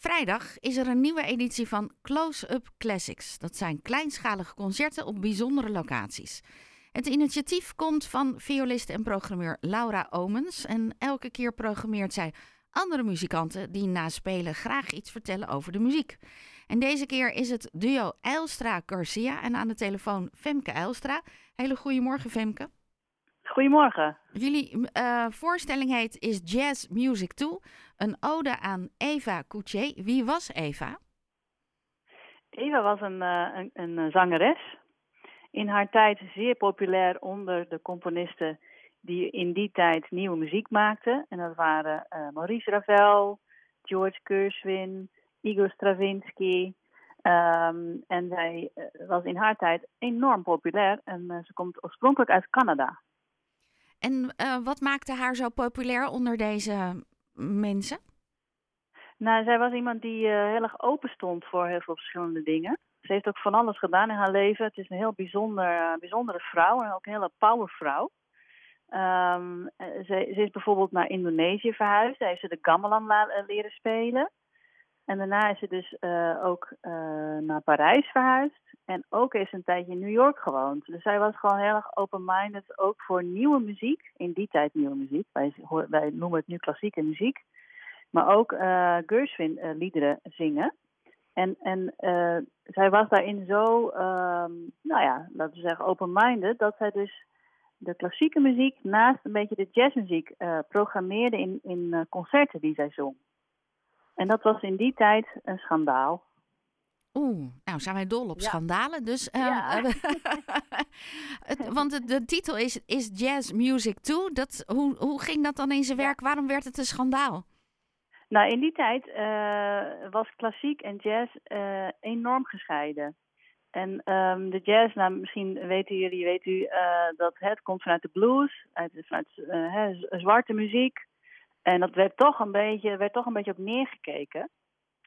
Vrijdag is er een nieuwe editie van Close-Up Classics. Dat zijn kleinschalige concerten op bijzondere locaties. Het initiatief komt van violist en programmeur Laura Omens. En elke keer programmeert zij andere muzikanten die na spelen graag iets vertellen over de muziek. En deze keer is het duo Eilstra-Garcia en aan de telefoon Femke Eilstra. Hele goedemorgen Femke. Goedemorgen. Jullie uh, voorstelling heet Is Jazz Music Too? Een ode aan Eva Couché. Wie was Eva? Eva was een, uh, een, een, zangeres. In haar tijd zeer populair onder de componisten die in die tijd nieuwe muziek maakten. En dat waren uh, Maurice Ravel, George Gershwin, Igor Stravinsky. Um, en zij was in haar tijd enorm populair en ze komt oorspronkelijk uit Canada. En uh, wat maakte haar zo populair onder deze mensen? Nou, zij was iemand die uh, heel erg open stond voor heel veel verschillende dingen. Ze heeft ook van alles gedaan in haar leven. Het is een heel bijzonder, uh, bijzondere vrouw en ook een hele powervrouw. Um, ze, ze, is bijvoorbeeld naar Indonesië verhuisd. Daar heeft ze de gamelan leren spelen. En daarna is ze dus uh, ook uh, naar Parijs verhuisd. En ook is een tijdje in New York gewoond. Dus zij was gewoon heel erg open-minded, ook voor nieuwe muziek. In die tijd nieuwe muziek. Wij, noemen het nu klassieke muziek. Maar ook uh, Gershwin-liederen zingen. En, en zij was daarin zo, um, nou ja, laten we zeggen, open-minded, dat zij dus de klassieke muziek naast een beetje de jazzmuziek programmeerde in, in concerten die zij zong. En dat was in die tijd een schandaal. Oeh, nou zijn wij dol op schandalen. Dus, uh, ja. want de, de, titel is, is Jazz Music Too. Dat, hoe, hoe ging dat dan in zijn werk? Waarom werd het een schandaal? Nou, in die tijd uh, was klassiek en jazz uh, enorm gescheiden. En um, de jazz, nou, misschien weten jullie, weet u, dat het komt vanuit de blues, uit, vanuit zwarte muziek. En dat werd toch een beetje, werd toch een beetje op neergekeken.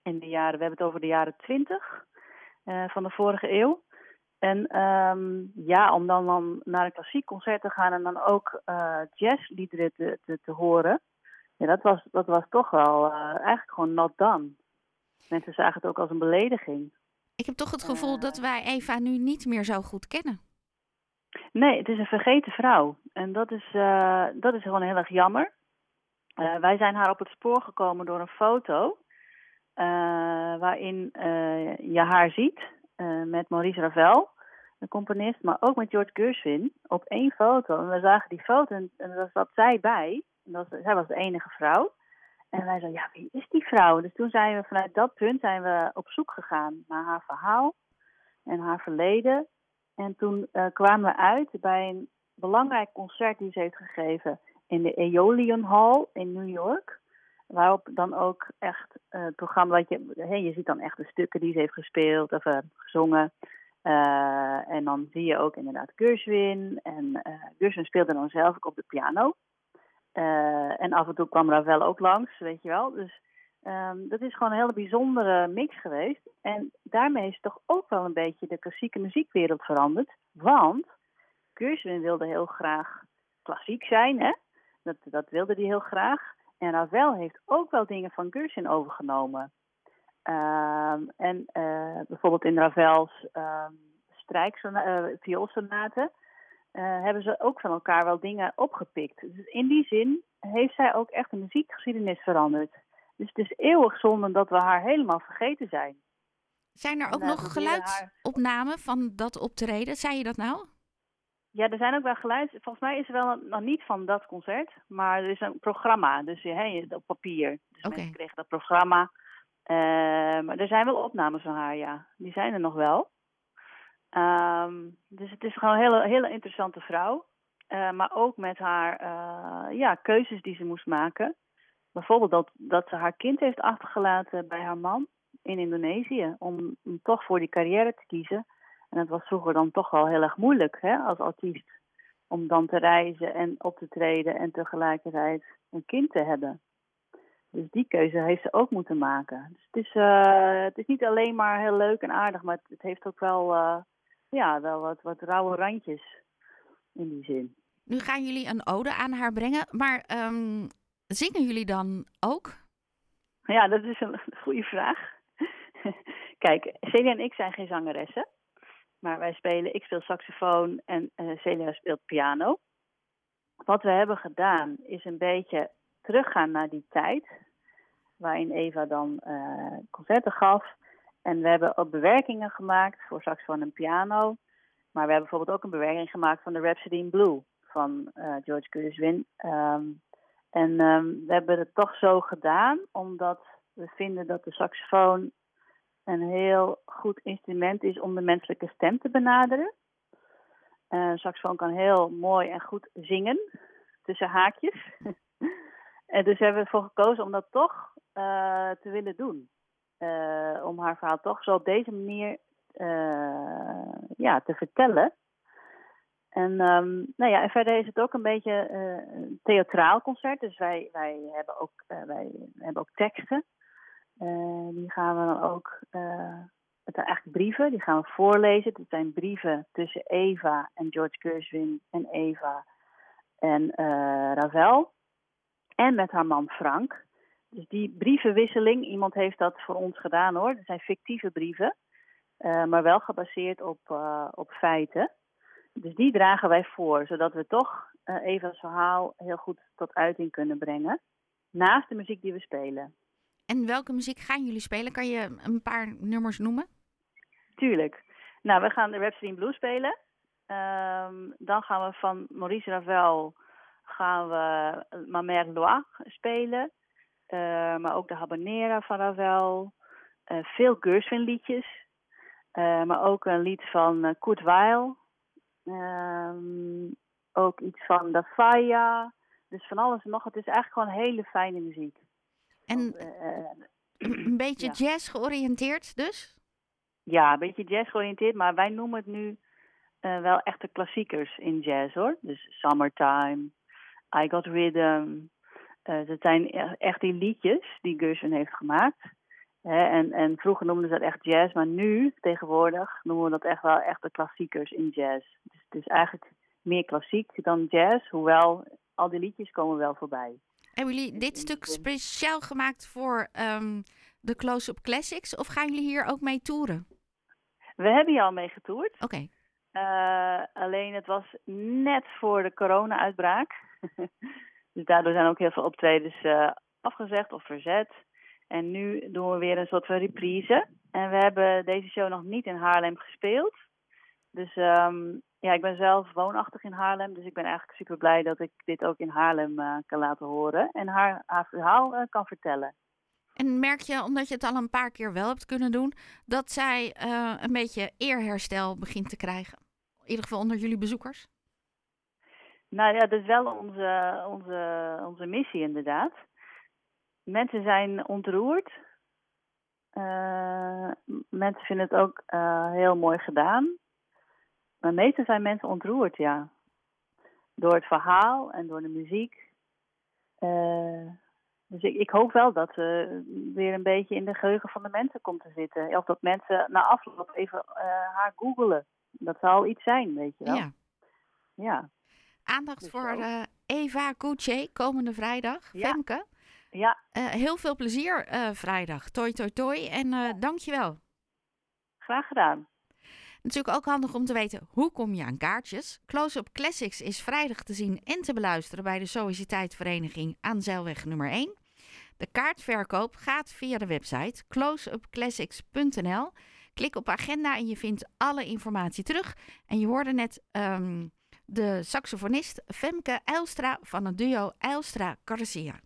In de jaren, we hebben het over de jaren twintig uh, van de vorige eeuw. En um, ja, om dan, dan naar een klassiek concert te gaan en dan ook uh, jazzliederen te, te, te, horen. Ja, dat was, dat was toch wel uh, eigenlijk gewoon not done. Mensen zagen het ook als een belediging. Ik heb toch het gevoel dat wij Eva nu niet meer zo goed kennen. Nee, het is een vergeten vrouw. En dat is, dat is gewoon heel erg jammer. Uh, wij zijn haar op het spoor gekomen door een foto uh, waarin uh, je haar ziet met Maurice Ravel, de componist, maar ook met George Gershwin op één foto. En we zagen die foto en, en daar zat zij bij. En dat, zij was de enige vrouw. En wij zeiden, ja, wie is die vrouw? Dus toen zijn we vanuit dat punt zijn we op zoek gegaan naar haar verhaal en haar verleden. En toen kwamen we uit bij een belangrijk concert die ze heeft gegeven in de Aeolian Hall in New York. Waarop dan ook echt uh, het programma, je, je ziet dan echt de stukken die ze heeft gespeeld of uh, gezongen. Uh, en dan zie je ook inderdaad Gershwin. En Gershwin speelde dan zelf ook op de piano. en af en toe kwam Ravel ook langs, weet je wel. Dus um, dat is gewoon een hele bijzondere mix geweest. En daarmee is toch ook wel een beetje de klassieke muziekwereld veranderd. Want Gershwin wilde heel graag klassiek zijn, hè? Dat, dat wilde hij heel graag. En Ravel heeft ook wel dingen van Gershwin overgenomen. Um, en uh, bijvoorbeeld in Ravels uh, vioolsonaten uh, hebben ze ook van elkaar wel dingen opgepikt. Dus in die zin heeft zij ook echt de muziekgeschiedenis veranderd. Dus het is eeuwig zonde dat we haar helemaal vergeten zijn. Zijn er ook nog geluidsopnamen van dat optreden? Zei je dat nou? Ja, er zijn ook wel geluid. Volgens mij is er wel nog niet van dat concert, maar er is een programma, dus hey, op papier. Dus okay. mensen kregen dat programma. Uh, maar er zijn wel opnames van haar, ja. Die zijn er nog wel. Um, dus het is gewoon een hele, hele interessante vrouw. Uh, maar ook met haar uh, ja, keuzes die ze moest maken. Bijvoorbeeld dat, dat ze haar kind heeft achtergelaten bij haar man in Indonesië. Om, om toch voor die carrière te kiezen. En het was vroeger dan toch wel heel erg moeilijk hè, als artiest. Om dan te reizen en op te treden en tegelijkertijd een kind te hebben. Dus die keuze heeft ze ook moeten maken. Dus het is, uh, het is niet alleen maar heel leuk en aardig, maar het, heeft ook wel, uh, ja, wel wat, wat rauwe randjes in die zin. Nu gaan jullie een ode aan haar brengen, maar um, zingen jullie dan ook? Ja, dat is een goede vraag. Kijk, Celia en ik zijn geen zangeressen. Maar wij spelen, ik speel saxofoon en uh, Celia speelt piano. Wat we hebben gedaan is een beetje teruggaan naar die tijd. Waarin Eva dan uh, concerten gaf. En we hebben ook bewerkingen gemaakt voor saxofoon en piano. Maar we hebben bijvoorbeeld ook een bewerking gemaakt van de Rhapsody in Blue van uh, George Gershwin. Um, en um, we hebben het toch zo gedaan omdat we vinden dat de saxofoon een heel goed instrument is om de menselijke stem te benaderen. Uh, saxofoon kan heel mooi en goed zingen, tussen haakjes. en dus hebben we ervoor gekozen om dat toch uh, te willen doen. Uh, om haar verhaal toch zo op deze manier ja, te vertellen. En, um, nou ja, en verder is het ook een beetje een theatraal concert. Dus wij, wij, hebben, ook, wij hebben ook teksten. Uh, die gaan we dan ook, het zijn eigenlijk brieven, die gaan we voorlezen. Het zijn brieven tussen Eva en George Gershwin en Eva en Ravel. En met haar man Frank. Dus die brievenwisseling, iemand heeft dat voor ons gedaan hoor. Het zijn fictieve brieven, maar wel gebaseerd op, op feiten. Dus die dragen wij voor, zodat we toch uh, Eva's verhaal heel goed tot uiting kunnen brengen. Naast de muziek die we spelen. En welke muziek gaan jullie spelen? Kan je een paar nummers noemen? Tuurlijk. Nou, we gaan de Rhapsody in Blue spelen. Um, dan gaan we van Maurice Ravel gaan we Ma Mère Loire spelen. Uh, maar ook de Habanera van Ravel. Uh, veel Gershwin liedjes. maar ook een lied van Kurt Weill. Um, ook iets van de Faya. Dus van alles en nog. Het is eigenlijk gewoon hele fijne muziek. En uh, een beetje ja. jazz georiënteerd dus? Ja, een beetje jazz georiënteerd. Maar wij noemen het nu uh, wel echte klassiekers in jazz hoor. Dus Summertime, I Got Rhythm. Uh, dat zijn echt die liedjes die Gershwin heeft gemaakt. He, en, en vroeger noemden ze dat echt jazz, maar nu, tegenwoordig, noemen we dat echt wel echt de klassiekers in jazz. Dus het is eigenlijk meer klassiek dan jazz, hoewel al die liedjes komen wel voorbij. Hebben jullie dit stuk speciaal gemaakt voor um, de Close-Up Classics of gaan jullie hier ook mee toeren? We hebben hier al mee getoerd. Oké. Okay. Uh, alleen het was net voor de corona-uitbraak. dus daardoor zijn ook heel veel optredens uh, afgezegd of verzet. En nu doen we weer een soort van reprise. En we hebben deze show nog niet in Haarlem gespeeld. Dus um, ja, ik ben zelf woonachtig in Haarlem. Dus ik ben eigenlijk super blij dat ik dit ook in Haarlem uh, kan laten horen. En haar, haar verhaal uh, kan vertellen. En merk je, omdat je het al een paar keer wel hebt kunnen doen, dat zij uh, een beetje eerherstel begint te krijgen? In ieder geval onder jullie bezoekers? Nou ja, dat is wel onze, onze, onze missie inderdaad mensen zijn ontroerd. Uh, mensen vinden het ook uh, heel mooi gedaan. Maar meestal zijn mensen ontroerd, ja. Door het verhaal en door de muziek. Uh, dus ik, ik, hoop wel dat ze weer een beetje in de geheugen van de mensen komt te zitten. Of dat mensen na afloop even haar googelen. Dat zal iets zijn, weet je wel. Ja. ja. Aandacht dus voor Eva Gucci komende vrijdag. Ja. Femke. Ja. Heel veel plezier vrijdag. Toi, toi, toi. En ja. dankjewel. Graag gedaan. Natuurlijk ook handig om te weten hoe kom je aan kaartjes. Close-up Classics is vrijdag te zien en te beluisteren bij de Sociëteitvereniging aan Zeilweg nummer 1. De kaartverkoop gaat via de website closeupclassics.nl. Klik op agenda en je vindt alle informatie terug. En je hoorde net um, de saxofonist Femke Eilstra van het duo Eilstra Garcia.